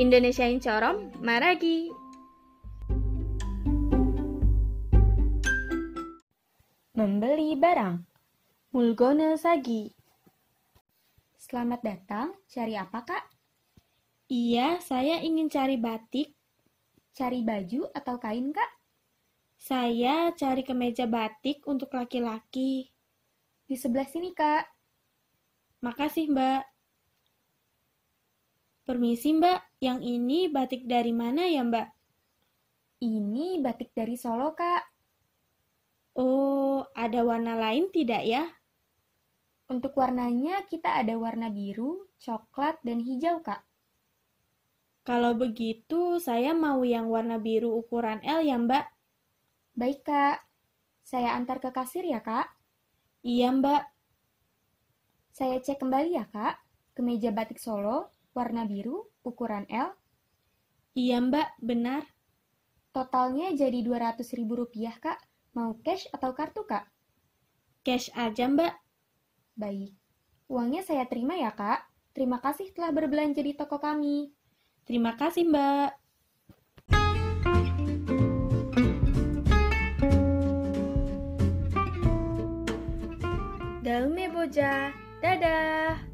Indonesiain Corom, Maragi. Membeli barang. Mulgone Sagi. Selamat datang, cari apa kak? Iya, saya ingin cari batik. Cari baju atau kain kak? Saya cari kemeja batik untuk laki-laki. Di sebelah sini kak. Makasih mbak. Permisi mbak, yang ini batik dari mana ya mbak? Ini batik dari Solo kak. Oh, ada warna lain tidak ya? Untuk warnanya kita ada warna biru, coklat, dan hijau kak. Kalau begitu, saya mau yang warna biru ukuran L ya mbak. Baik kak, saya antar ke kasir ya kak. Iya mbak. Saya cek kembali ya kak, kemeja batik Solo, warna biru, ukuran L. Iya mbak, benar. Totalnya jadi 200 ribu rupiah kak. Mau cash atau kartu kak? Cash aja mbak. Baik. Uangnya saya terima ya kak. Terima kasih telah berbelanja di toko kami. Terima kasih mbak. Dalme Boja, dadah!